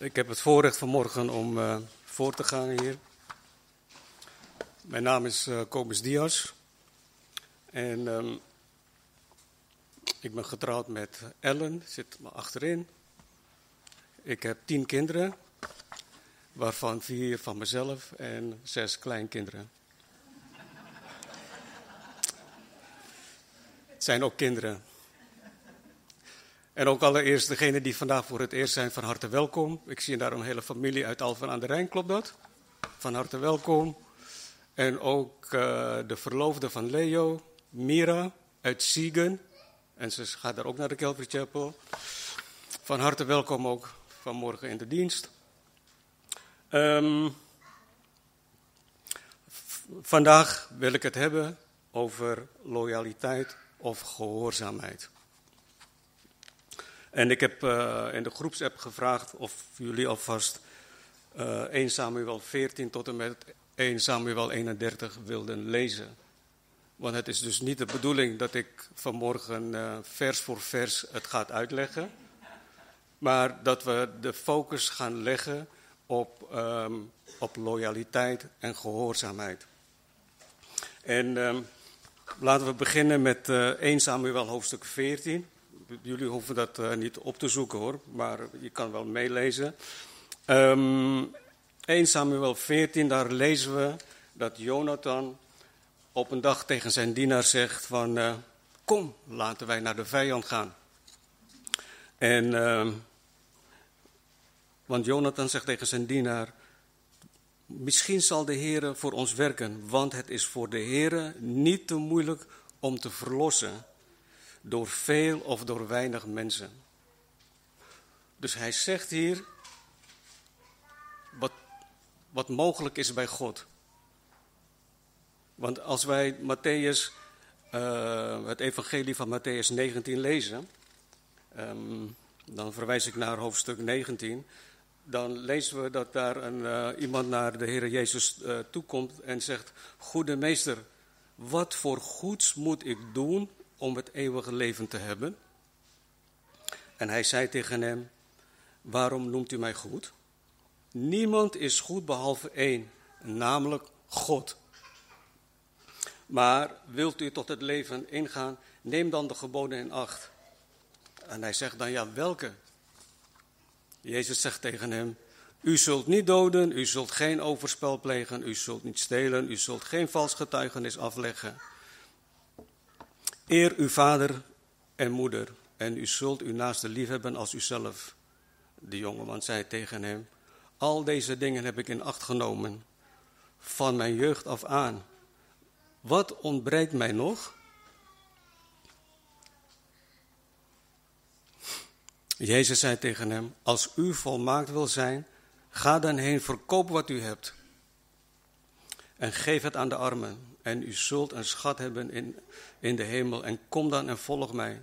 Ik heb het voorrecht vanmorgen om uh, voor te gaan hier. Mijn naam is uh, Kobus Diaz. En um, ik ben getrouwd met Ellen, zit me achterin. Ik heb tien kinderen, waarvan vier van mezelf en zes kleinkinderen. Het zijn ook kinderen. En ook allereerst degenen die vandaag voor het eerst zijn, van harte welkom. Ik zie daar een hele familie uit Alphen aan de Rijn, klopt dat? Van harte welkom. En ook uh, de verloofde van Leo, Mira uit Siegen. En ze gaat daar ook naar de Calvary Chapel. Van harte welkom ook vanmorgen in de dienst. Um, vandaag wil ik het hebben over loyaliteit of gehoorzaamheid. En ik heb uh, in de groepsapp gevraagd of jullie alvast uh, 1 Samuel 14 tot en met 1 Samuel 31 wilden lezen. Want het is dus niet de bedoeling dat ik vanmorgen uh, vers voor vers het gaat uitleggen. Maar dat we de focus gaan leggen op, um, op loyaliteit en gehoorzaamheid. En um, laten we beginnen met uh, 1 Samuel hoofdstuk 14. Jullie hoeven dat uh, niet op te zoeken hoor, maar je kan wel meelezen. Um, 1 Samuel 14, daar lezen we dat Jonathan op een dag tegen zijn dienaar zegt van... Uh, kom, laten wij naar de vijand gaan. En, uh, want Jonathan zegt tegen zijn dienaar... Misschien zal de Heer voor ons werken, want het is voor de Heer niet te moeilijk om te verlossen door veel of door weinig mensen. Dus hij zegt hier wat, wat mogelijk is bij God. Want als wij Matthäus, uh, het evangelie van Matthäus 19 lezen, um, dan verwijs ik naar hoofdstuk 19, dan lezen we dat daar een, uh, iemand naar de Heer Jezus uh, toekomt en zegt, Goede meester, wat voor goeds moet ik doen om het eeuwige leven te hebben? En hij zei tegen hem, waarom noemt u mij goed? Niemand is goed behalve één, namelijk God. Maar wilt u tot het leven ingaan, neem dan de geboden in acht. En hij zegt dan, ja, welke? Jezus zegt tegen hem, u zult niet doden, u zult geen overspel plegen, u zult niet stelen, u zult geen vals getuigenis afleggen. Eer uw vader en moeder en u zult uw naaste liefhebben als uzelf. De jongeman zei tegen hem, al deze dingen heb ik in acht genomen, van mijn jeugd af aan. Wat ontbreekt mij nog? Jezus zei tegen hem, als u volmaakt wil zijn, ga dan heen, verkoop wat u hebt. En geef het aan de armen. En u zult een schat hebben in, in de hemel. En kom dan en volg mij.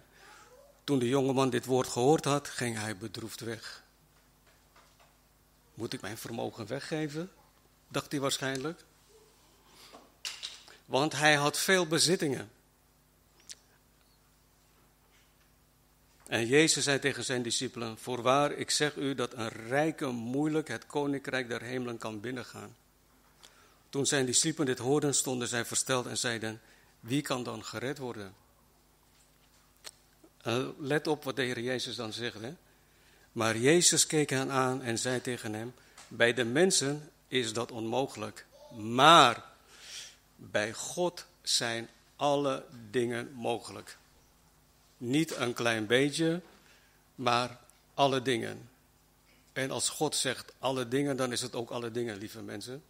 Toen de jongeman dit woord gehoord had, ging hij bedroefd weg. Moet ik mijn vermogen weggeven? Dacht hij waarschijnlijk. Want hij had veel bezittingen. En Jezus zei tegen zijn discipelen: Voorwaar, ik zeg u dat een rijke moeilijk het koninkrijk der hemelen kan binnengaan. Toen zijn discipelen dit hoorden, stonden zij versteld en zeiden: Wie kan dan gered worden? En let op wat de Heer Jezus dan zegt. Hè? Maar Jezus keek hen aan en zei tegen hem: Bij de mensen is dat onmogelijk. Maar bij God zijn alle dingen mogelijk. Niet een klein beetje, maar alle dingen. En als God zegt alle dingen, dan is het ook alle dingen, lieve mensen.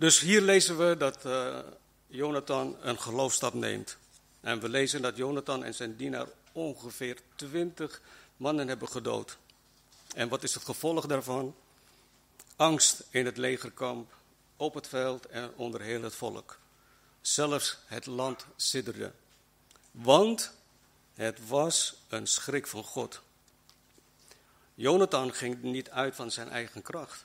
Dus hier lezen we dat uh, Jonathan een geloofstap neemt. En we lezen dat Jonathan en zijn dienaar ongeveer twintig mannen hebben gedood. En wat is het gevolg daarvan? Angst in het legerkamp, op het veld en onder heel het volk. Zelfs het land sidderde. Want het was een schrik van God. Jonathan ging niet uit van zijn eigen kracht.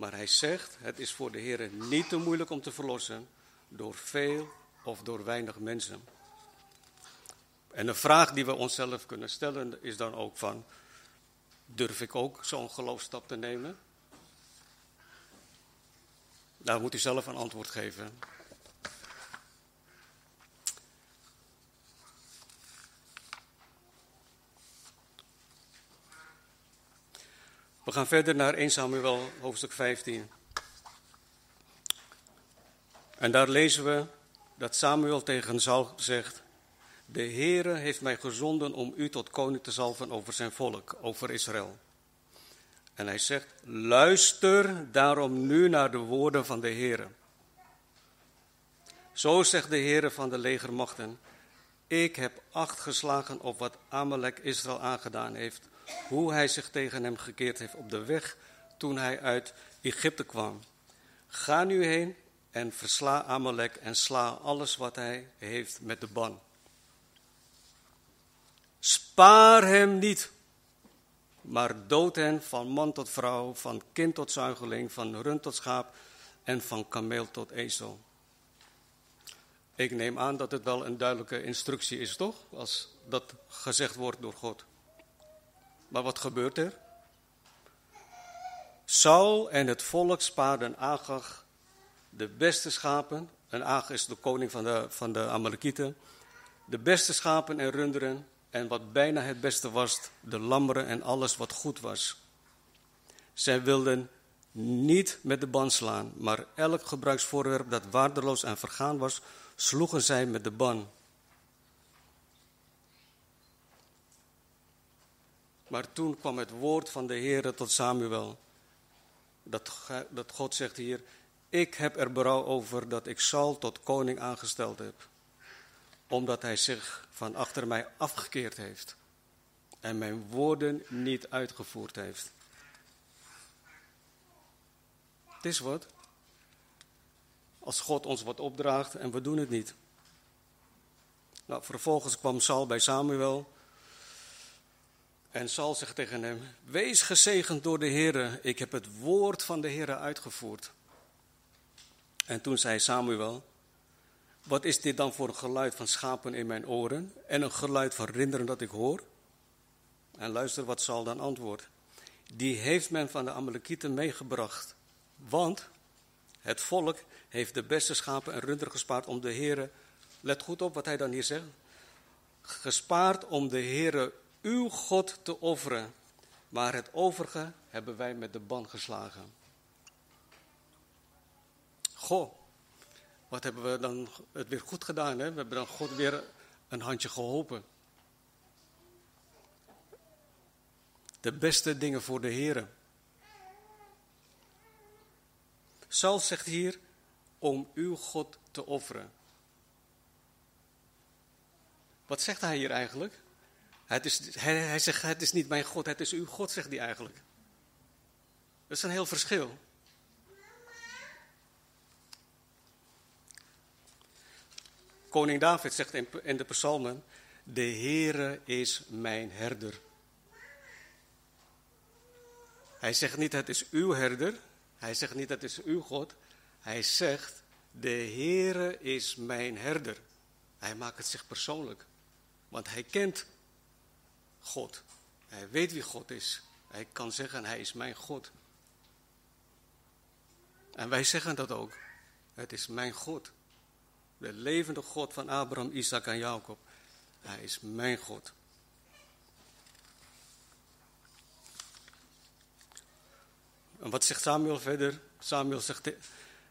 Maar hij zegt, het is voor de Heer niet te moeilijk om te verlossen door veel of door weinig mensen. En de vraag die we onszelf kunnen stellen is dan ook van, durf ik ook zo'n geloofstap te nemen? Daar moet u zelf een antwoord geven. We gaan verder naar 1 Samuel hoofdstuk 15. En daar lezen we dat Samuel tegen Saul zegt: De Heere heeft mij gezonden om u tot koning te zalven over zijn volk, over Israël. En hij zegt: Luister daarom nu naar de woorden van de Heere. Zo zegt de Heere van de legermachten: Ik heb acht geslagen op wat Amalek Israël aangedaan heeft hoe hij zich tegen hem gekeerd heeft op de weg toen hij uit Egypte kwam. Ga nu heen en versla Amalek en sla alles wat hij heeft met de ban. Spaar hem niet, maar dood hen van man tot vrouw, van kind tot zuigeling, van rund tot schaap en van kameel tot ezel. Ik neem aan dat het wel een duidelijke instructie is, toch? Als dat gezegd wordt door God. Maar wat gebeurt er? Saul en het volk spaarden Agag de beste schapen. En Agag is de koning van de, van de Amalekieten. De beste schapen en runderen. En wat bijna het beste was, de lammeren en alles wat goed was. Zij wilden niet met de ban slaan, maar elk gebruiksvoorwerp dat waardeloos en vergaan was, sloegen zij met de ban. Maar toen kwam het woord van de Heer tot Samuel. Dat, dat God zegt hier, ik heb er berouw over dat ik Saul tot koning aangesteld heb. Omdat hij zich van achter mij afgekeerd heeft. En mijn woorden niet uitgevoerd heeft. Het is wat. Als God ons wat opdraagt en we doen het niet. Nou, vervolgens kwam Saul bij Samuel en Saul zegt tegen hem, wees gezegend door de Heere, ik heb het woord van de Heere uitgevoerd. En toen zei Samuel, wat is dit dan voor een geluid van schapen in mijn oren en een geluid van rinderen dat ik hoor? En luister wat Saul dan antwoordt. Die heeft men van de Amalekieten meegebracht, want het volk heeft de beste schapen en runderen gespaard om de Heere, let goed op wat hij dan hier zegt, gespaard om de Heere uw God te offeren, maar het overige hebben wij met de ban geslagen. Goh, wat hebben we dan het weer goed gedaan, hè? We hebben dan God weer een handje geholpen. De beste dingen voor de Heer. Saul zegt hier om uw God te offeren. Wat zegt hij hier eigenlijk? Het is, hij, hij zegt, het is niet mijn God, het is uw God, zegt hij eigenlijk. Dat is een heel verschil. Koning David zegt in de psalmen, de Heere is mijn herder. Hij zegt niet, het is uw herder. Hij zegt niet, het is uw God. Hij zegt, de Heere is mijn herder. Hij maakt het zich persoonlijk. Want hij kent God. Hij weet wie God is. Hij kan zeggen, hij is mijn God. En wij zeggen dat ook. Het is mijn God. De levende God van Abraham, Isaac en Jacob. Hij is mijn God. En wat zegt Samuel verder? Samuel zegt,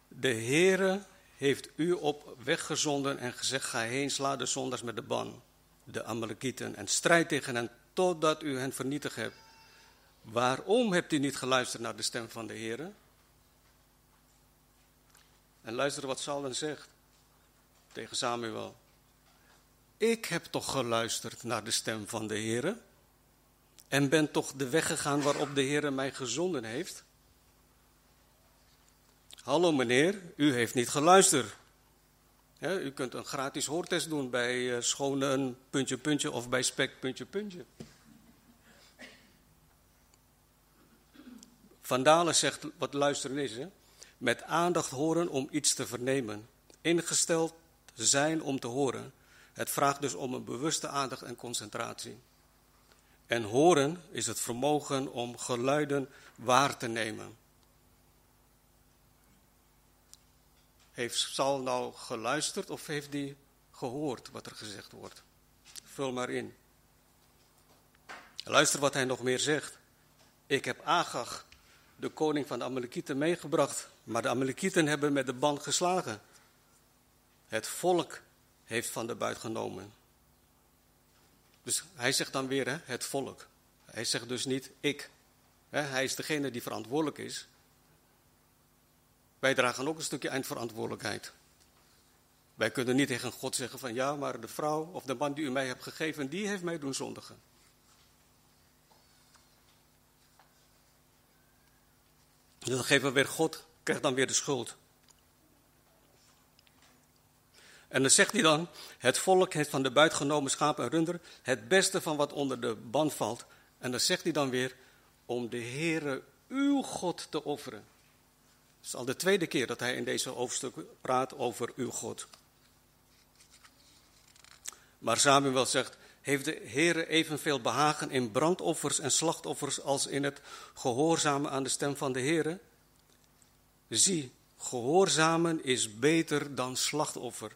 de, Heere heeft u op weg gezonden en gezegd, ga heen, sla de zondags met de ban, de Amalekieten, en strijd tegen hen totdat u hen vernietigd hebt. Waarom hebt u niet geluisterd naar de stem van de Heer? En luister wat Saul dan zegt tegen Samuel. ik heb toch geluisterd naar de stem van de Heer en ben toch de weg gegaan waarop de Heer mij gezonden heeft? Hallo meneer, u heeft niet geluisterd. u kunt een gratis hoortest doen bij uh, schone puntje puntje of bij spek puntje puntje. Van Dalen zegt wat luisteren is. Hè? Met aandacht horen om iets te vernemen. Ingesteld zijn om te horen. Het vraagt dus om een bewuste aandacht en concentratie. En horen is het vermogen om geluiden waar te nemen. Heeft Saul nou geluisterd of heeft hij gehoord wat er gezegd wordt? Vul maar in. Luister wat hij nog meer zegt. Ik heb Agag, de koning van de Amalekieten, meegebracht, maar de Amalekieten hebben met de band geslagen. Het volk heeft van de buit genomen. Dus hij zegt dan weer hè, het volk. Hij zegt dus niet ik. Hij is degene die verantwoordelijk is. Wij dragen ook een stukje eindverantwoordelijkheid. Wij kunnen niet tegen God zeggen van ja, maar de vrouw of de man die u mij hebt gegeven, die heeft mij doen zondigen. Dus dan geven we weer God, krijgt dan weer de schuld. En dan zegt hij dan, het volk heeft van de buitgenomen schapen en runder het beste van wat onder de band valt. En dan zegt hij dan weer, om de Heere uw God te offeren. Het is al de tweede keer dat hij in deze hoofdstuk praat over uw God. Maar Samuel zegt, heeft de Heere evenveel behagen in brandoffers en slachtoffers als in het gehoorzamen aan de stem van de Heere? Zie, gehoorzamen is beter dan slachtoffer.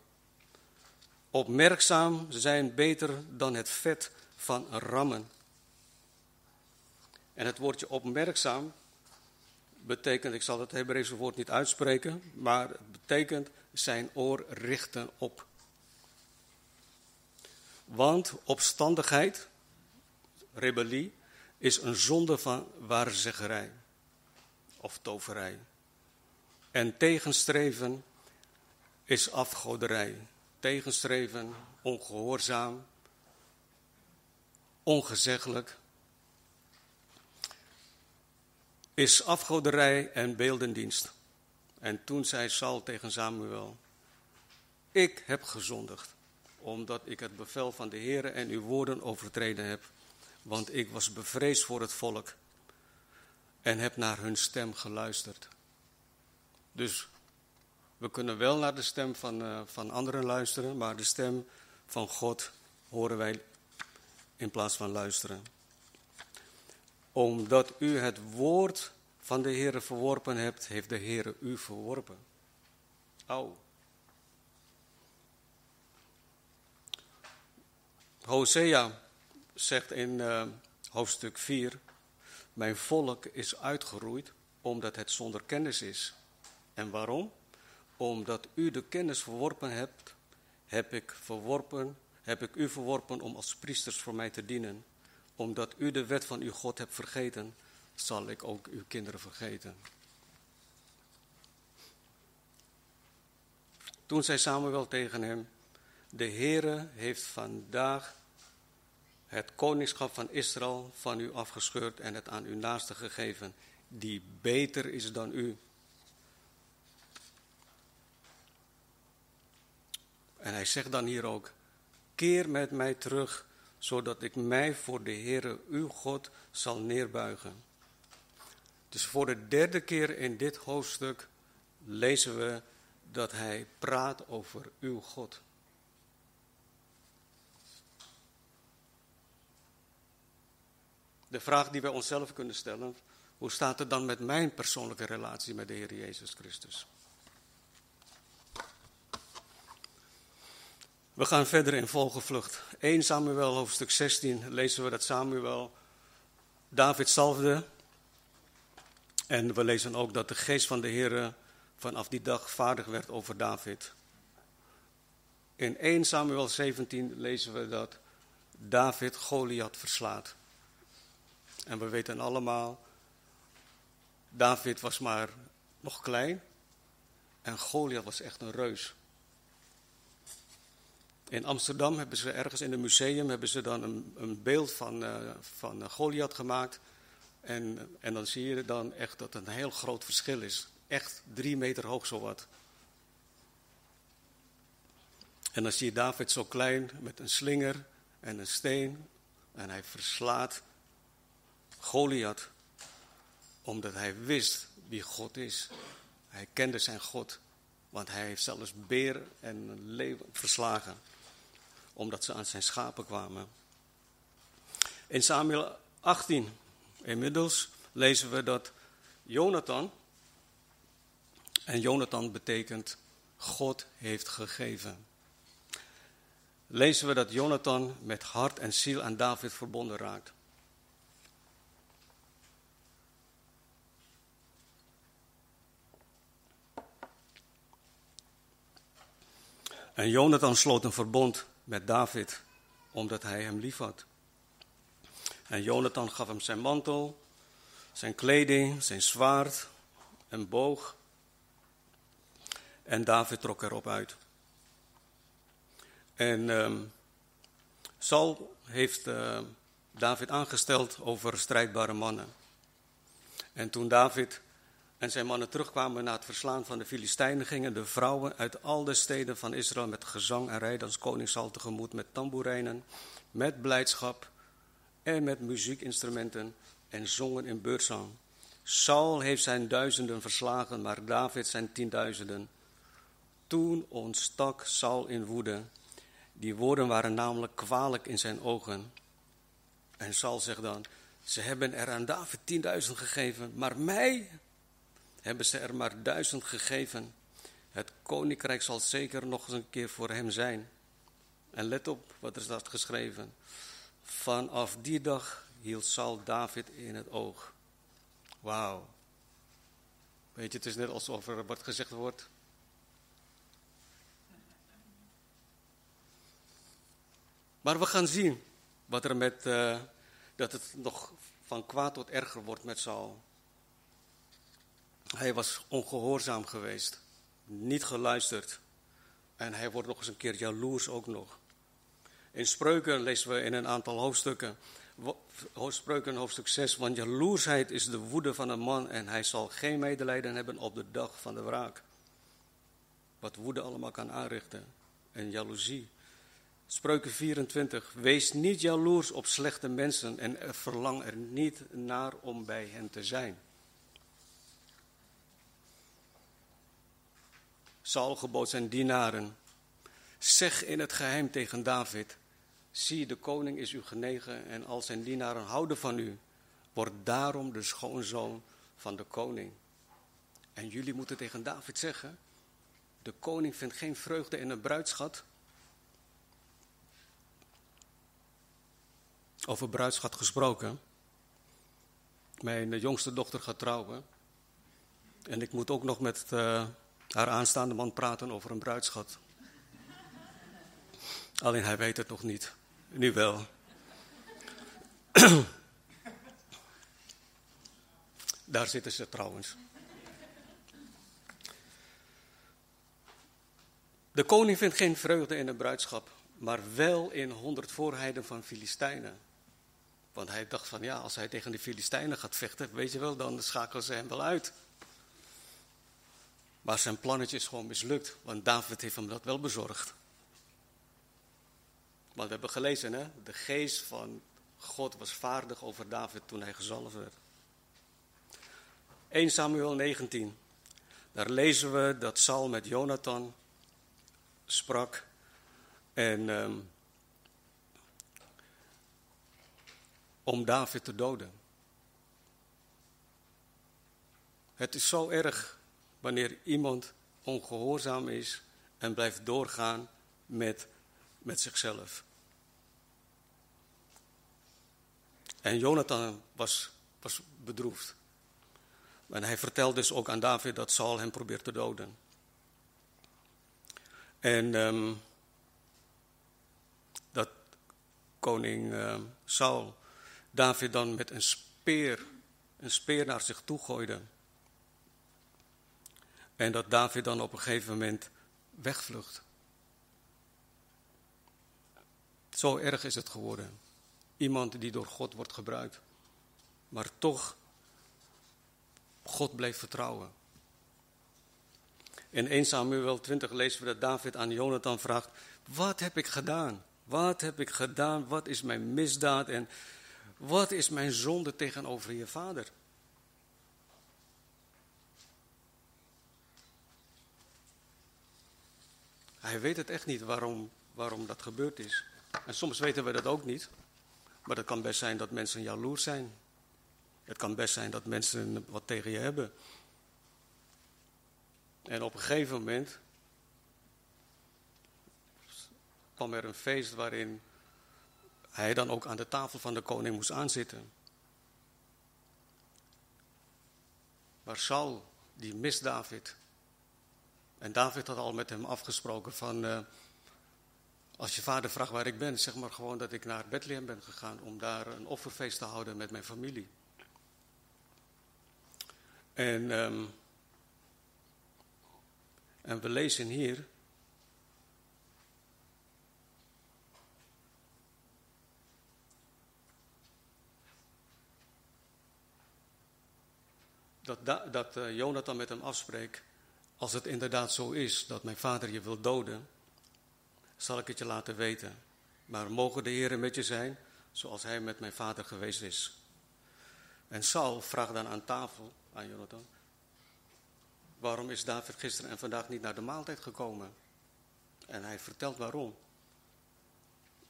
Opmerkzaam zijn beter dan het vet van rammen. En het woordje opmerkzaam betekent, ik zal het Hebreeuwse woord niet uitspreken, maar het betekent zijn oor richten op. Want opstandigheid, rebellie, is een zonde van waarzeggerij of toverij. En tegenstreven is afgoderij. Tegenstreven, ongehoorzaam, ongezeggelijk, is afgoderij en beeldendienst. En toen zei Saul tegen Samuel, ik heb gezondigd, omdat ik het bevel van de Heer en uw woorden overtreden heb. Want ik was bevreesd voor het volk en heb naar hun stem geluisterd. Dus we kunnen wel naar de stem van, uh, van anderen luisteren, maar de stem van God horen wij in plaats van luisteren. Omdat u het woord van de Heer verworpen hebt, heeft de Heer u verworpen. Au. Hosea zegt in uh, hoofdstuk 4: Mijn volk is uitgeroeid omdat het zonder kennis is. En waarom? Omdat u de kennis verworpen hebt, heb ik, verworpen, heb ik u verworpen om als priesters voor mij te dienen. Omdat u de wet van uw God hebt vergeten, zal ik ook uw kinderen vergeten. Toen zei Samuel tegen hem, de Heere heeft vandaag het koningschap van Israël van u afgescheurd en het aan uw naaste gegeven, die beter is dan u. En hij zegt dan hier ook, keer met mij terug, zodat ik mij voor de Heere uw God zal neerbuigen. Dus voor de derde keer in dit hoofdstuk lezen we dat hij praat over uw God. De vraag die wij onszelf kunnen stellen, hoe staat het dan met mijn persoonlijke relatie met de Heer Jezus Christus? We gaan verder in volgevlucht. 1 Samuel hoofdstuk 16 lezen we dat Samuel David salfde. En we lezen ook dat de geest van de Heer vanaf die dag vaardig werd over David. In 1 Samuel 17 lezen we dat David Goliath verslaat. En we weten allemaal, David was maar nog klein en Goliath was echt een reus. In Amsterdam hebben ze ergens in een museum hebben ze dan een, een beeld van, uh, van Goliath gemaakt. En, en dan zie je dan echt dat een heel groot verschil is. Echt drie meter hoog zowat. En dan zie je David zo klein met een slinger en een steen. En hij verslaat Goliath. Omdat hij wist wie God is. Hij kende zijn God. Want hij heeft zelfs beer en leeuw verslagen. Omdat ze aan zijn schapen kwamen. In Samuel 18, inmiddels, lezen we dat Jonathan. En Jonathan betekent God heeft gegeven. Lezen we dat Jonathan met hart en ziel aan David verbonden raakt. En Jonathan sloot een verbond met David, omdat hij hem liefhad. En Jonathan gaf hem zijn mantel, zijn kleding, zijn zwaard, een boog. En David trok erop uit. En um, Saul heeft uh, David aangesteld over strijdbare mannen. En toen David en zijn mannen terugkwamen na het verslaan van de Filistijnen, gingen de vrouwen uit al de steden van Israël met gezang en rijdans koning Saul tegemoet met tamboerijnen, met blijdschap en met muziekinstrumenten en zongen in beurtzang. Saul heeft zijn duizenden verslagen, maar David zijn tienduizenden. Toen ontstak Saul in woede. Die woorden waren namelijk kwalijk in zijn ogen. En Saul zegt dan: Ze hebben er aan David tienduizend gegeven, maar mij hebben ze er maar duizend gegeven. Het koninkrijk zal zeker nog eens een keer voor hem zijn. En let op wat er staat geschreven. Vanaf die dag hield Saul David in het oog. Wauw. Weet je, het is net alsof er wat gezegd wordt. Maar we gaan zien wat er met, uh, dat het nog van kwaad tot erger wordt met Saul. Hij was ongehoorzaam geweest, niet geluisterd. En hij wordt nog eens een keer jaloers ook nog. In Spreuken lezen we in een aantal hoofdstukken. Spreuken hoofdstuk 6. Want jaloersheid is de woede van een man en hij zal geen medelijden hebben op de dag van de wraak. Wat woede allemaal kan aanrichten. En jaloezie. Spreuken 24. Wees niet jaloers op slechte mensen en verlang er niet naar om bij hen te zijn. Saul gebood zijn dienaren. Zeg in het geheim tegen David: Zie, de koning is u genegen en al zijn dienaren houden van u. Word daarom de schoonzoon van de koning. En jullie moeten tegen David zeggen: De koning vindt geen vreugde in een bruidschat. Over bruidschat gesproken. Mijn jongste dochter gaat trouwen. En ik moet ook nog met uh, haar aanstaande man praten over een bruidschat. Alleen hij weet het nog niet. Nu wel. Daar zitten ze trouwens. De koning vindt geen vreugde in een bruidschap, maar wel in honderd voorheden van Filistijnen. Want hij dacht van ja, als hij tegen de Filistijnen gaat vechten, weet je wel, dan schakelen ze hem wel uit. Maar zijn plannetje is gewoon mislukt, want David heeft hem dat wel bezorgd. Want we hebben gelezen, hè? de geest van God was vaardig over David toen hij gezalfd werd. 1 Samuel 19. Daar lezen we dat Saul met Jonathan sprak en um, om David te doden. Het is zo erg wanneer iemand ongehoorzaam is en blijft doorgaan met, met zichzelf. En Jonathan was, was bedroefd. En hij vertelde dus ook aan David dat Saul hem probeert te doden. En um, dat koning uh, Saul David dan met een speer, een speer naar zich toe gooide. En dat David dan op een gegeven moment wegvlucht. Zo erg is het geworden. Iemand die door God wordt gebruikt. Maar toch, God bleef vertrouwen. In 1 Samuel 20 lezen we dat David aan Jonathan vraagt: Wat heb ik gedaan? Wat heb ik gedaan? Wat is mijn misdaad? En wat is mijn zonde tegenover je vader? Hij weet het echt niet waarom, waarom dat gebeurd is. En soms weten we dat ook niet. Maar het kan best zijn dat mensen jaloers zijn. Het kan best zijn dat mensen wat tegen je hebben. En op een gegeven moment kwam er een feest waarin hij dan ook aan de tafel van de koning moest aanzitten. Maar Saul, die mist David. En David had al met hem afgesproken van, uh, als je vader vraagt waar ik ben, zeg maar gewoon dat ik naar Bethlehem ben gegaan om daar een offerfeest te houden met mijn familie. En, um, en we lezen hier dat, dat uh, Jonathan met hem afspreekt. Als het inderdaad zo is dat mijn vader je wil doden, zal ik het je laten weten. Maar mogen de Heer met je zijn, zoals hij met mijn vader geweest is. En Saul vraagt dan aan tafel aan Jonathan: Waarom is David gisteren en vandaag niet naar de maaltijd gekomen? En hij vertelt waarom.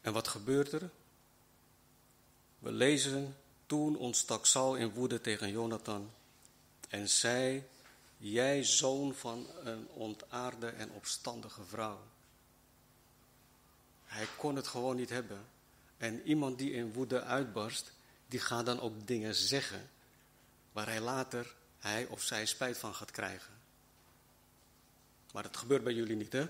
En wat gebeurt er? We lezen: Toen ontstak Saul in woede tegen Jonathan en zei: Jij zoon van een ontaarde en opstandige vrouw. Hij kon het gewoon niet hebben. En iemand die in woede uitbarst, die gaat dan ook dingen zeggen waar hij later, hij of zij spijt van gaat krijgen. Maar dat gebeurt bij jullie niet, hè?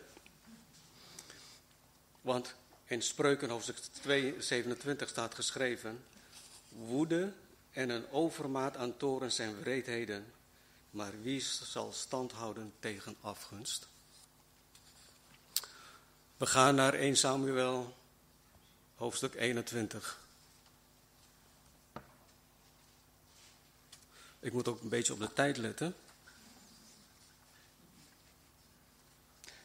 Want in Spreuken hoofdstuk 2, 27 staat geschreven: Woede en een overmaat aan torens zijn wreedheden, maar wie zal stand houden tegen afgunst? We gaan naar 1 Samuel, hoofdstuk 21. Ik moet ook een beetje op de tijd letten.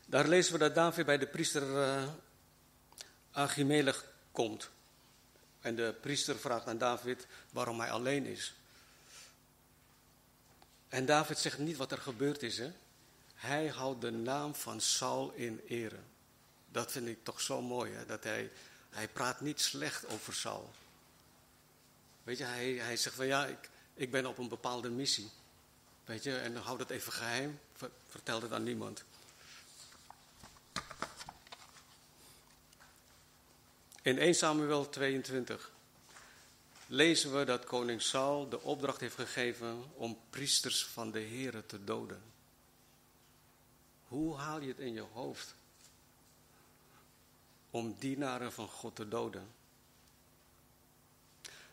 Daar lezen we dat David bij de priester uh, komt. En de priester vraagt aan David waarom hij alleen is. En David zegt niet wat er gebeurd is. Hè? Hij houdt de naam van Saul in ere. Dat vind ik toch zo mooi. Hè? Dat hij, hij praat niet slecht over Saul. Weet je, hij, hij zegt van ja, ik, ik ben op een bepaalde missie. Weet je, en houd het even geheim. Vertel het aan niemand. In 1 Samuel 22 lezen we dat koning Saul de opdracht heeft gegeven om priesters van de Here te doden. Hoe haal je het in je hoofd om dienaren van God te doden?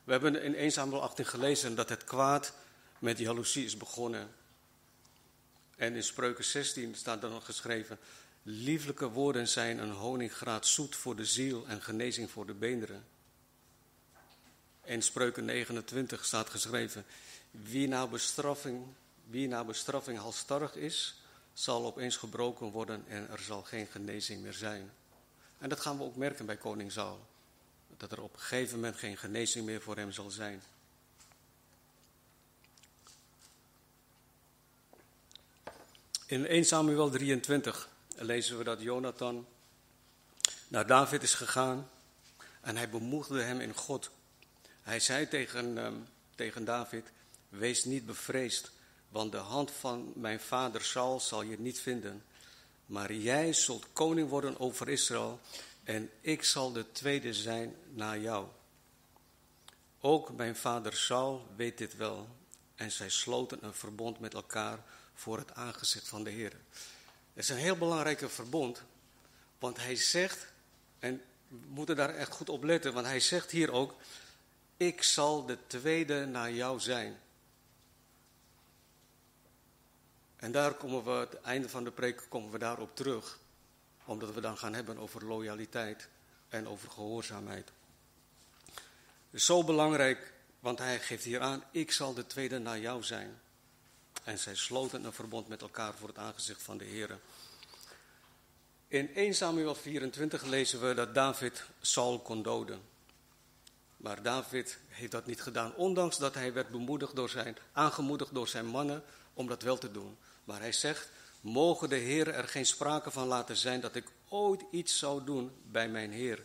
We hebben in 1 Samuel 18 gelezen dat het kwaad met jaloezie is begonnen. En in Spreuken 16 staat dan nog geschreven: Lieflijke woorden zijn een honingraad zoet voor de ziel en genezing voor de beenderen. In Spreuken 29 staat geschreven: Wie na bestraffing, wie na bestraffing halstarrig is, zal opeens gebroken worden en er zal geen genezing meer zijn. En dat gaan we ook merken bij koning Saul. Dat er op een gegeven moment geen genezing meer voor hem zal zijn. In 1 Samuel 23 lezen we dat Jonathan naar David is gegaan en hij bemoedigde hem in God. Hij zei tegen, um, tegen David, wees niet bevreesd, want de hand van mijn vader Saul zal je niet vinden. Maar jij zult koning worden over Israël en ik zal de tweede zijn na jou. Ook mijn vader Saul weet dit wel en zij sloten een verbond met elkaar voor het aangezicht van de Heer. Het is een heel belangrijke verbond, want hij zegt, en we moeten daar echt goed op letten, want hij zegt hier ook, ik zal de tweede naar jou zijn. En daar komen we, het einde van de preek komen we daarop terug. Omdat we dan gaan hebben over loyaliteit. en over gehoorzaamheid. Is zo belangrijk, want hij geeft hier aan, ik zal de tweede na jou zijn. En zij sloten een verbond met elkaar voor het aangezicht van de Heer. In 1 Samuel 24 lezen we dat David Saul kon doden. Maar David heeft dat niet gedaan, ondanks dat hij werd bemoedigd door zijn, aangemoedigd door zijn mannen om dat wel te doen. Maar hij zegt, mogen de Heer er geen sprake van laten zijn dat ik ooit iets zou doen bij mijn Heer.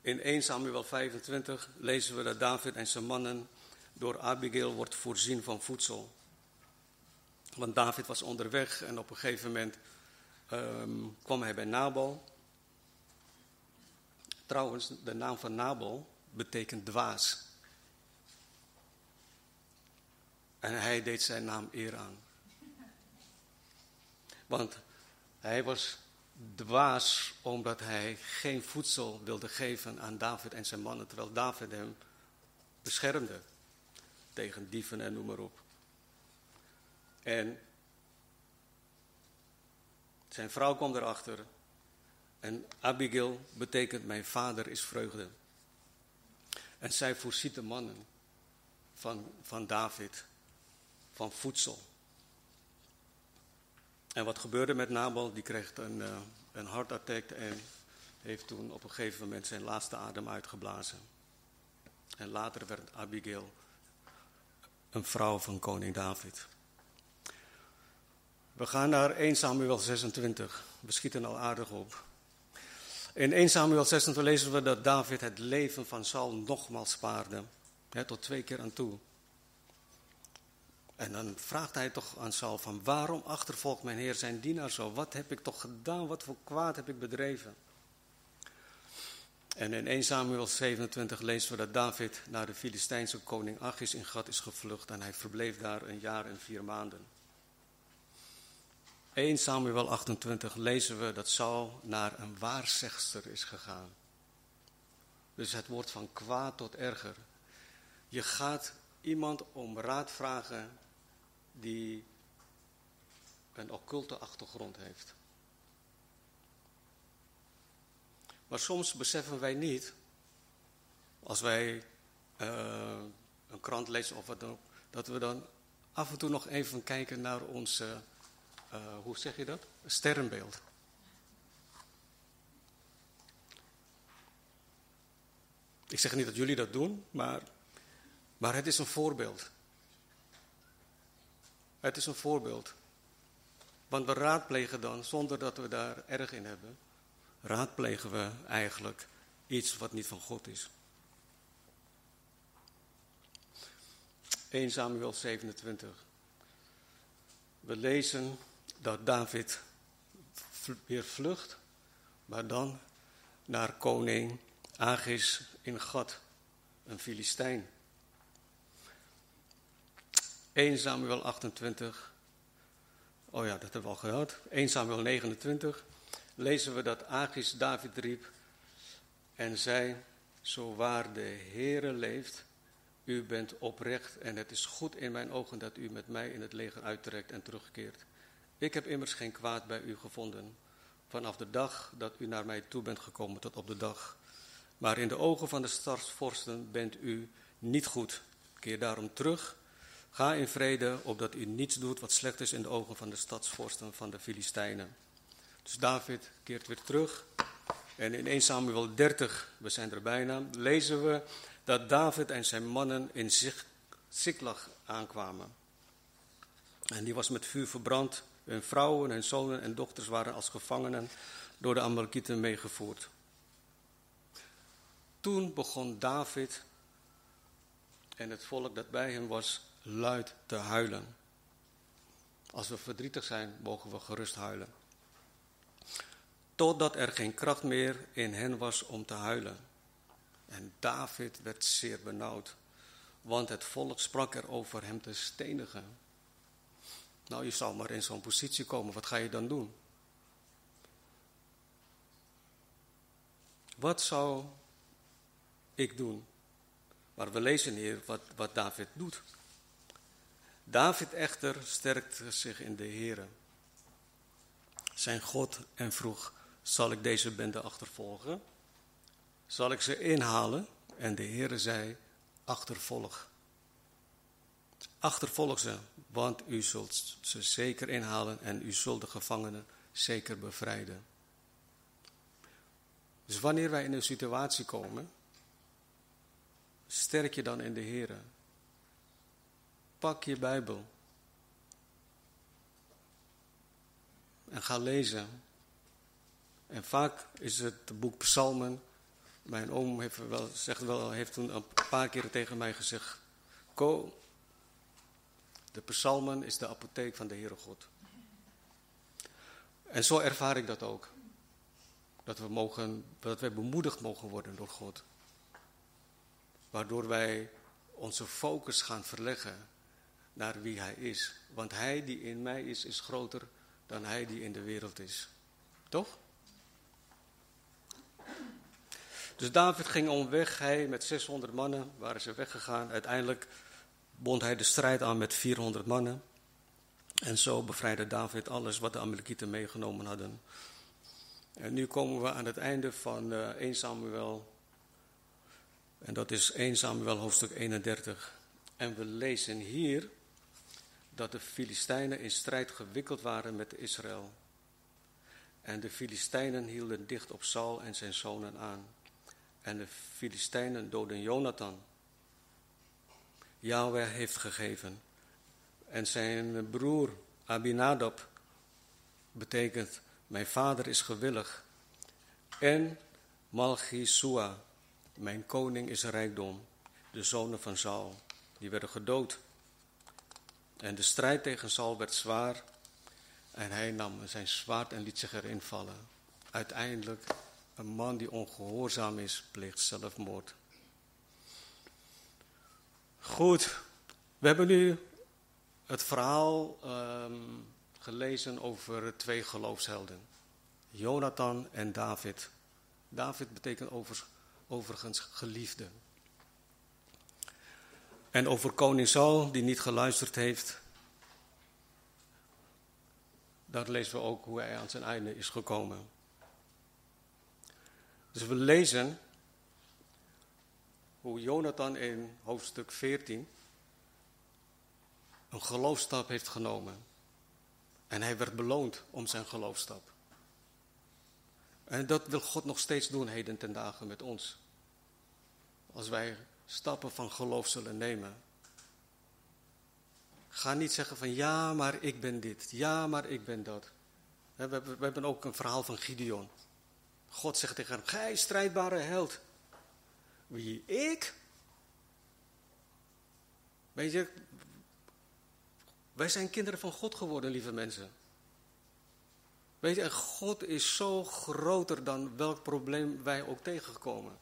In 1 Samuel 25 lezen we dat David en zijn mannen door Abigail wordt voorzien van voedsel. Want David was onderweg en op een gegeven moment um, kwam hij bij Nabal. Trouwens, de naam van Nabal betekent dwaas. En hij deed zijn naam eer aan. Want hij was dwaas omdat hij geen voedsel wilde geven aan David en zijn mannen, terwijl David hem beschermde tegen dieven en noem maar op. En zijn vrouw kwam erachter. En Abigail betekent mijn vader is vreugde. En zij voorziet de mannen van, van David van voedsel. En wat gebeurde met Nabal? Die kreeg een, uh, een hartattack en heeft toen op een gegeven moment zijn laatste adem uitgeblazen. En later werd Abigail een vrouw van koning David. We gaan naar 1 Samuel 26. We schieten al aardig op. In 1 Samuel 26 lezen we dat David het leven van Saul nogmaals spaarde. tot twee keer aan toe. En dan vraagt hij toch aan Saul van waarom achtervolgt mijn heer zijn dienaar zo? Wat heb ik toch gedaan? Wat voor kwaad heb ik bedreven? En in 1 Samuel 27 lezen we dat David naar de Filistijnse koning Achis in Gat is gevlucht en hij verbleef daar een jaar en vier maanden. 1 Samuel 28 lezen we dat Saul naar een waarzegster is gegaan. Dus het wordt van kwaad tot erger. Je gaat iemand om raad vragen die een occulte achtergrond heeft. Maar soms beseffen wij niet, als wij uh, een krant lezen of wat dan ook, dat we dan af en toe nog even kijken naar ons, uh, hoe zeg je dat? Sterrenbeeld. Ik zeg niet dat jullie dat doen, maar, maar het is een voorbeeld. Het is een voorbeeld. Want we raadplegen dan, zonder dat we daar erg in hebben, raadplegen we eigenlijk iets wat niet van God is. 1 Samuel 27. We lezen dat David weer vlucht, maar dan naar koning Agis in Gad, een Filistijn. 1 Samuel 28. Oh ja, dat hebben we al gehad. 1 Samuel 29 lezen we dat Agis David riep en zei, zo waar de Heere leeft, u bent oprecht en het is goed in mijn ogen dat u met mij in het leger uittrekt en terugkeert. Ik heb immers geen kwaad bij u gevonden, vanaf de dag dat u naar mij toe bent gekomen tot op de dag. Maar in de ogen van de stadsvorsten bent u niet goed. Keer daarom terug Ga in vrede, opdat u niets doet wat slecht is in de ogen van de stadsvorsten van de Filistijnen. Dus David keert weer terug. En in 1 Samuel 30, we zijn er bijna, lezen we dat David en zijn mannen in Ziklag aankwamen. En die was met vuur verbrand. Hun vrouwen, hun zonen en dochters waren als gevangenen door de Amalekieten meegevoerd. Toen begon David en het volk dat bij hem was luid te huilen. Als we verdrietig zijn, mogen we gerust huilen. Totdat er geen kracht meer in hen was om te huilen. En David werd zeer benauwd, want het volk sprak er over hem te stenigen. Nou, je zal maar in zo'n positie komen, wat ga je dan doen? Wat zou ik doen? Maar we lezen hier wat, wat David doet. David echter sterkte zich in de Heere, zijn God, en vroeg zal ik deze bende achtervolgen? Zal ik ze inhalen? En de Heere zei, achtervolg. Achtervolg ze, want u zult ze zeker inhalen en u zult de gevangenen zeker bevrijden. Dus wanneer wij in een situatie komen, sterk je dan in de Heer. Pak je Bijbel en ga lezen. En vaak is het boek Psalmen. Mijn oom heeft, wel, zegt wel, heeft toen een paar keer tegen mij gezegd: Ko, de Psalmen is de apotheek van de Heere God. En zo ervaar ik dat ook. Dat we, mogen, dat wij bemoedigd mogen worden door God. Waardoor wij onze focus gaan verleggen naar wie Hij is. Want Hij die in mij is, is groter dan Hij die in de wereld is. Toch? Dus David ging omweg, hij met 600 mannen waren ze weggegaan. Uiteindelijk bond hij de strijd aan met 400 mannen. En zo bevrijdde David alles wat de Amalekieten meegenomen hadden. En nu komen we aan het einde van uh, 1 Samuel. En dat is 1 Samuel hoofdstuk 31. En we lezen hier dat de Filistijnen in strijd gewikkeld waren met Israël. En de Filistijnen hielden dicht op Saul en zijn zonen aan. En de Filistijnen doden Jonathan. Yahweh heeft gegeven. En zijn broer Abinadab betekent, mijn vader is gewillig. En Malchisua, mijn koning is rijkdom. De zonen van Saul, die werden gedood. En de strijd tegen Saul werd zwaar. En hij nam zijn zwaard en liet zich erin vallen. Uiteindelijk, een man die ongehoorzaam is, pleegt zelfmoord. Goed, we hebben nu het verhaal um, gelezen over twee geloofshelden. Jonathan en David. David betekent over, overigens geliefde. En over koning Saul, die niet geluisterd heeft. Daar lezen we ook hoe hij aan zijn einde is gekomen. Dus we lezen hoe Jonathan in hoofdstuk 14 een geloofstap heeft genomen. En hij werd beloond om zijn geloofstap. En dat wil God nog steeds doen heden ten dagen met ons. Als wij stappen van geloof zullen nemen. Ga niet zeggen van ja, maar ik ben dit. Ja, maar ik ben dat. We hebben, ook een verhaal van Gideon. God zegt tegen hem, gij strijdbare held. Wie, ik? Weet je, wij zijn kinderen van God geworden, lieve mensen. Weet je, en God is zo groter dan welk probleem wij ook tegenkomen.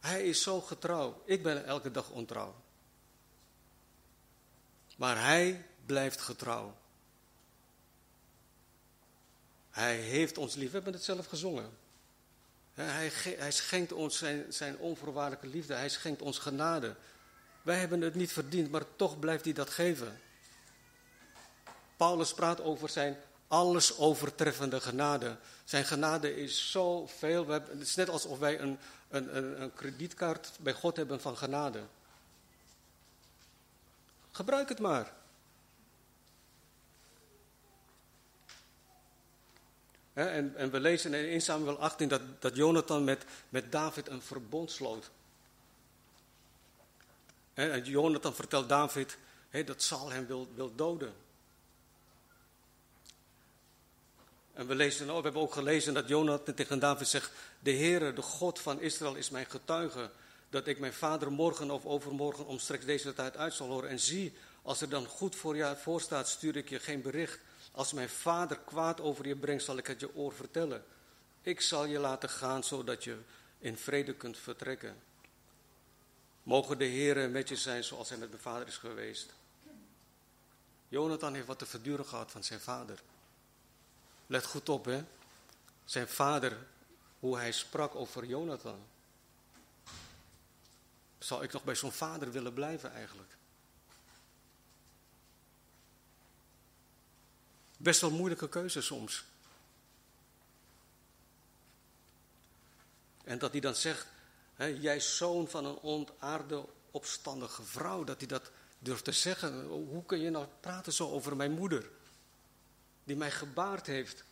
Hij is zo getrouw. Ik ben elke dag ontrouw. Maar hij blijft getrouw. Hij heeft ons lief. We hebben het zelf gezongen. Hij, hij schenkt ons zijn, zijn onvoorwaardelijke liefde. Hij schenkt ons genade. Wij hebben het niet verdiend, maar toch blijft hij dat geven. Paulus praat over zijn alles overtreffende genade. Zijn genade is zoveel. Het is net alsof wij een, een, een, een kredietkaart bij God hebben van genade. Gebruik het maar. En, en, we lezen in 1 Samuel 18 dat, dat Jonathan met, met David een verbond sloot. en Jonathan vertelt David dat Saul hem wil, wil doden. En we, lezen, we hebben ook gelezen dat Jonathan tegen David zegt: De Heere, de God van Israël, is mijn getuige. Dat ik mijn vader morgen of overmorgen omstreeks deze tijd uit zal horen. En zie, als er dan goed voor je voor staat, stuur ik je geen bericht. Als mijn vader kwaad over je brengt, zal ik het je oor vertellen. Ik zal je laten gaan, zodat je in vrede kunt vertrekken. Mogen de Heere met je zijn zoals hij met mijn vader is geweest. Jonathan heeft wat te verduren gehad van zijn vader. Let goed op, hè. Zijn vader, hoe hij sprak over Jonathan. Zou ik nog bij zo'n vader willen blijven eigenlijk? Best wel moeilijke keuze soms. En dat hij dan zegt, jij zoon van een ontaarde, opstandige vrouw, dat hij dat durft te zeggen. Hoe kun je nou praten zo over mijn moeder, die mij gebaard heeft?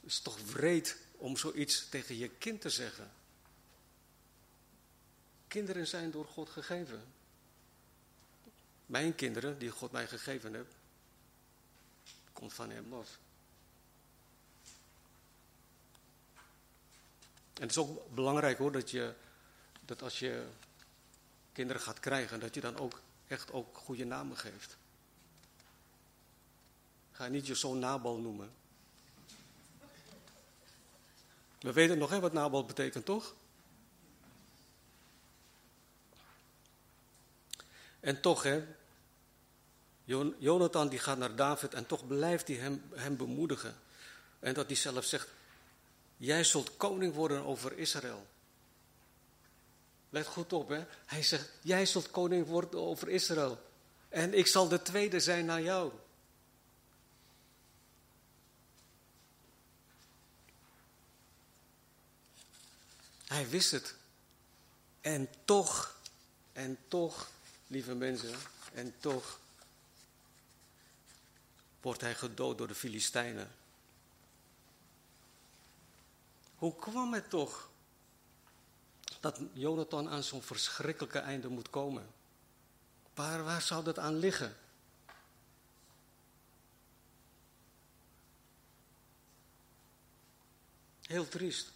Het is toch wreed om zoiets tegen je kind te zeggen. Kinderen zijn door God gegeven. Mijn kinderen, die God mij gegeven heeft, komt van hem af. En het is ook belangrijk hoor, dat, je, dat als je kinderen gaat krijgen, dat je dan ook echt ook goede namen geeft. Ga niet je zoon Nabal noemen. We weten nog hè, wat Nabal betekent, toch? En toch, hè, Jonathan die gaat naar David en toch blijft hij hem, hem bemoedigen. En dat hij zelf zegt, jij zult koning worden over Israël. Let goed op, hè. Hij zegt, jij zult koning worden over Israël. En ik zal de tweede zijn na jou. Hij wist het. En toch, en toch, lieve mensen, en toch wordt hij gedood door de Filistijnen. Hoe kwam het toch dat Jonathan aan zo'n verschrikkelijke einde moet komen? Waar, waar zou dat aan liggen? Heel triest.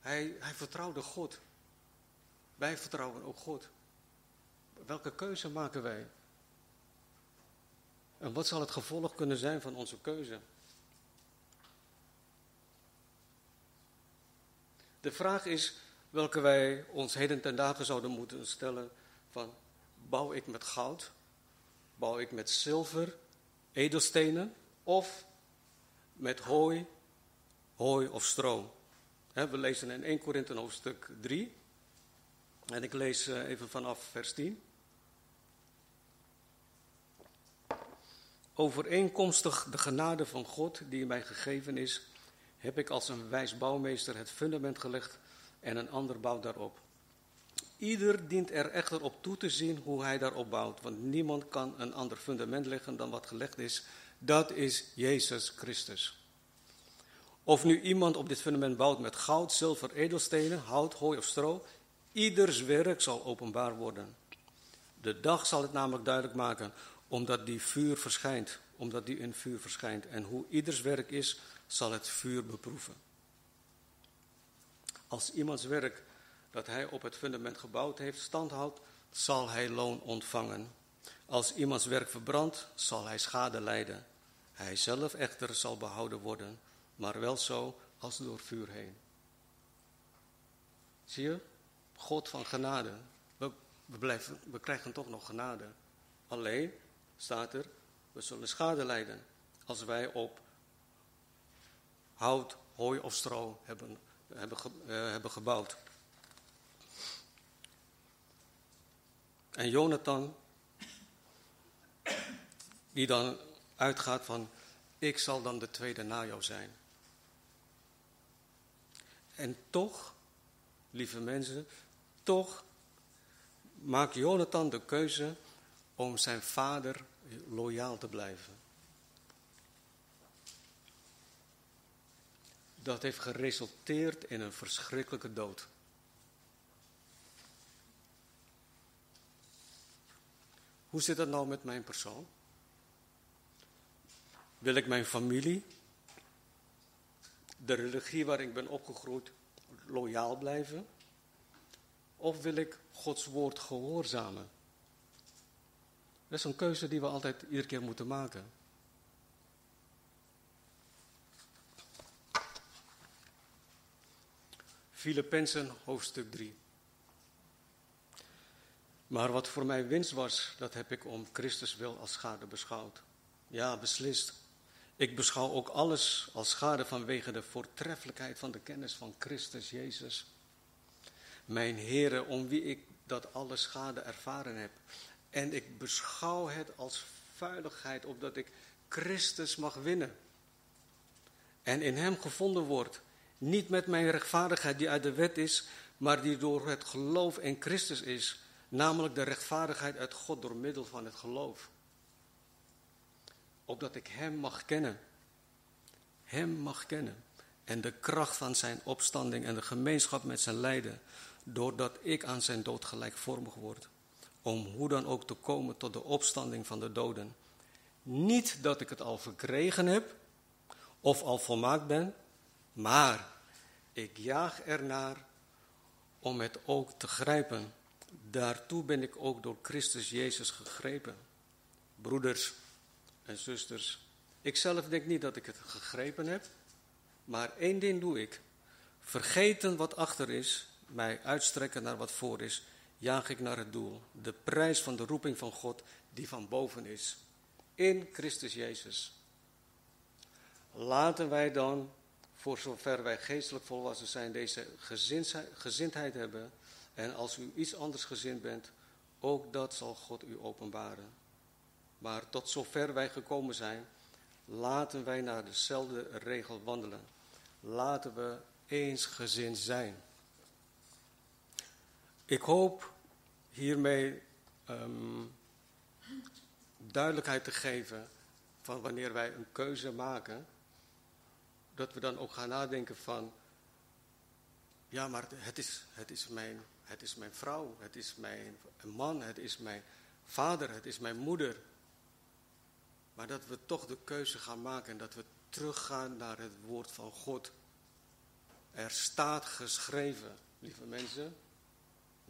Hij, hij vertrouwde God. Wij vertrouwen ook God. Welke keuze maken wij? En wat zal het gevolg kunnen zijn van onze keuze? De vraag is welke wij ons heden ten dagen zouden moeten stellen van bouw ik met goud, bouw ik met zilver, edelstenen of met hooi, hooi of stro. We lezen in 1 Korinthe hoofdstuk 3 en ik lees eh, even vanaf vers 10. Overeenkomstig de genade van God die mij gegeven is, heb ik als een wijs bouwmeester het fundament gelegd en een ander bouwt daarop. Ieder dient er echter op toe te zien hoe hij daarop bouwt, want niemand kan een ander fundament leggen dan wat gelegd is. Dat is Jezus Christus. Of nu iemand op dit fundament bouwt met goud, zilver, edelstenen, hout, hooi of stro, ieders werk zal openbaar worden. De dag zal het namelijk duidelijk maken omdat die vuur verschijnt, omdat die in vuur verschijnt. En hoe ieders werk is, zal het vuur beproeven. Als iemands werk dat hij op het fundament gebouwd heeft standhoudt, zal hij loon ontvangen. Als iemands werk verbrandt, zal hij schade lijden. Hij zelf echter zal behouden worden, maar wel zo als door vuur heen. Zie je? God van genade. We, we, blijven, we krijgen toch nog genade. Alleen, staat er, we zullen schade lijden als wij op hout, hooi of stro hebben, hebben, uh, hebben gebouwd. En Jonathan, die dan uitgaat van, ik zal dan de tweede na jou zijn. En toch, lieve mensen, toch maakt Jonathan de keuze om zijn vader loyaal te blijven. Dat heeft geresulteerd in een verschrikkelijke dood. Hoe zit het nou met mijn persoon? Wil ik mijn familie, de religie waar ik ben opgegroeid, loyaal blijven? Of wil ik Gods woord gehoorzamen? Dat is een keuze die we altijd iedere keer moeten maken. Filippenzen hoofdstuk 3. Maar wat voor mij winst was, dat heb ik om Christus wil als schade beschouwd. Ja, beslist. Ik beschouw ook alles als schade vanwege de voortreffelijkheid van de kennis van Christus Jezus. Mijn Heere, om wie ik dat alle schade ervaren heb. En ik beschouw het als vuiligheid, opdat ik Christus mag winnen. en in Hem gevonden word. Niet met mijn rechtvaardigheid die uit de wet is, maar die door het geloof in Christus is. Namelijk de rechtvaardigheid uit God door middel van het geloof. Opdat ik Hem mag kennen. Hem mag kennen. En de kracht van zijn opstanding en de gemeenschap met zijn lijden. Doordat ik aan zijn dood gelijkvormig word. Om hoe dan ook te komen tot de opstanding van de doden. Niet dat ik het al verkregen heb of al volmaakt ben, maar ik jaag ernaar om het ook te grijpen. Daartoe ben ik ook door Christus Jezus gegrepen. Broeders en zusters, ik zelf denk niet dat ik het gegrepen heb, maar één ding doe ik. Vergeten wat achter is, mij uitstrekken naar wat voor is, jaag ik naar het doel. De prijs van de roeping van God die van boven is. In Christus Jezus. Laten wij dan, voor zover wij geestelijk volwassen zijn, deze gezindheid hebben. En als u iets anders gezind bent, ook dat zal God u openbaren. Maar tot zover wij gekomen zijn, laten wij naar dezelfde regel wandelen. Laten we eensgezind zijn. Ik hoop hiermee ehm, duidelijkheid te geven van wanneer wij een keuze maken, dat we dan ook gaan nadenken van, ja, maar het is, het is, mijn, het is mijn vrouw, het is mijn man, het is mijn vader, het is mijn moeder. Maar dat we toch de keuze gaan maken en dat we teruggaan naar het woord van God. Er staat geschreven, lieve mensen,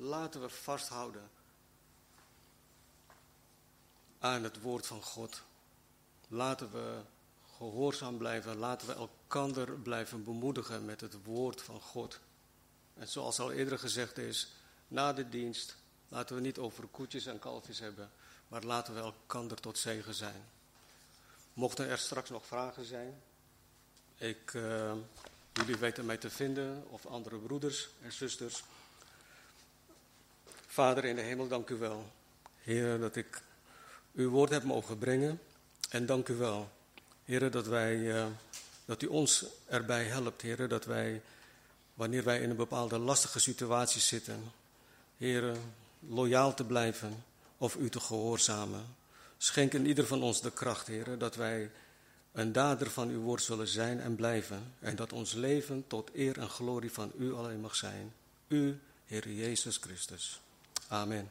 laten we vasthouden aan het woord van God. Laten we gehoorzaam blijven, laten we elkander blijven bemoedigen met het woord van God. En zoals al eerder gezegd is, na de dienst laten we niet over koetjes en kalfjes hebben, maar laten we elkander tot zegen zijn. Mochten er straks nog vragen zijn, ik, uh, jullie weten mij te vinden, of andere broeders en zusters. Vader in de hemel, dank u wel. Heer, dat ik uw woord heb mogen brengen. En dank u wel, Heer, dat, wij, eh, dat u ons erbij helpt, Heer, dat wij, wanneer wij in een bepaalde lastige situatie zitten, Heer, loyaal te blijven of u te gehoorzamen. Schenk in ieder van ons de kracht, Heer, dat wij een dader van uw woord zullen zijn en blijven. En dat ons leven tot eer en glorie van u alleen mag zijn. U, Heer Jezus Christus. Amen.